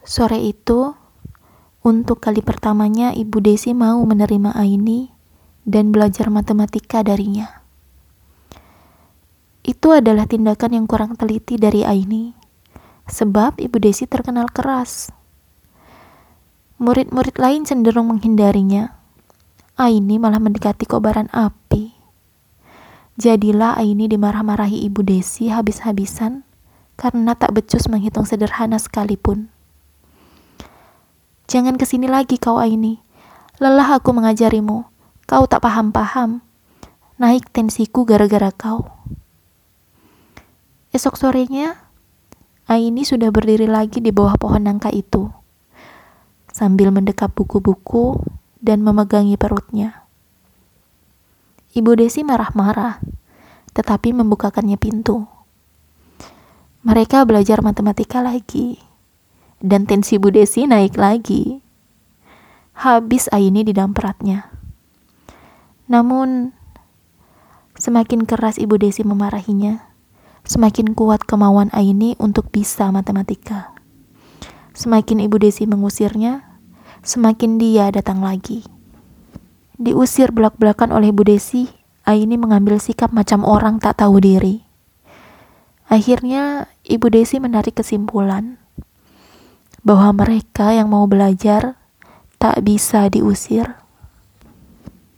Sore itu, untuk kali pertamanya Ibu Desi mau menerima Aini dan belajar matematika darinya. Itu adalah tindakan yang kurang teliti dari Aini, sebab Ibu Desi terkenal keras. Murid-murid lain cenderung menghindarinya. Aini malah mendekati kobaran api. Jadilah Aini dimarah-marahi Ibu Desi habis-habisan karena tak becus menghitung sederhana sekalipun. Jangan ke sini lagi kau Aini. Lelah aku mengajarimu. Kau tak paham-paham. Naik tensiku gara-gara kau. Esok sorenya, Aini sudah berdiri lagi di bawah pohon nangka itu sambil mendekap buku-buku dan memegangi perutnya. Ibu Desi marah-marah, tetapi membukakannya pintu. Mereka belajar matematika lagi, dan tensi Bu Desi naik lagi. Habis Aini di dampratnya. Namun, semakin keras Ibu Desi memarahinya, semakin kuat kemauan Aini untuk bisa matematika. Semakin Ibu Desi mengusirnya, semakin dia datang lagi. Diusir belak-belakan oleh Bu Desi, Aini mengambil sikap macam orang tak tahu diri. Akhirnya, Ibu Desi menarik kesimpulan bahwa mereka yang mau belajar tak bisa diusir.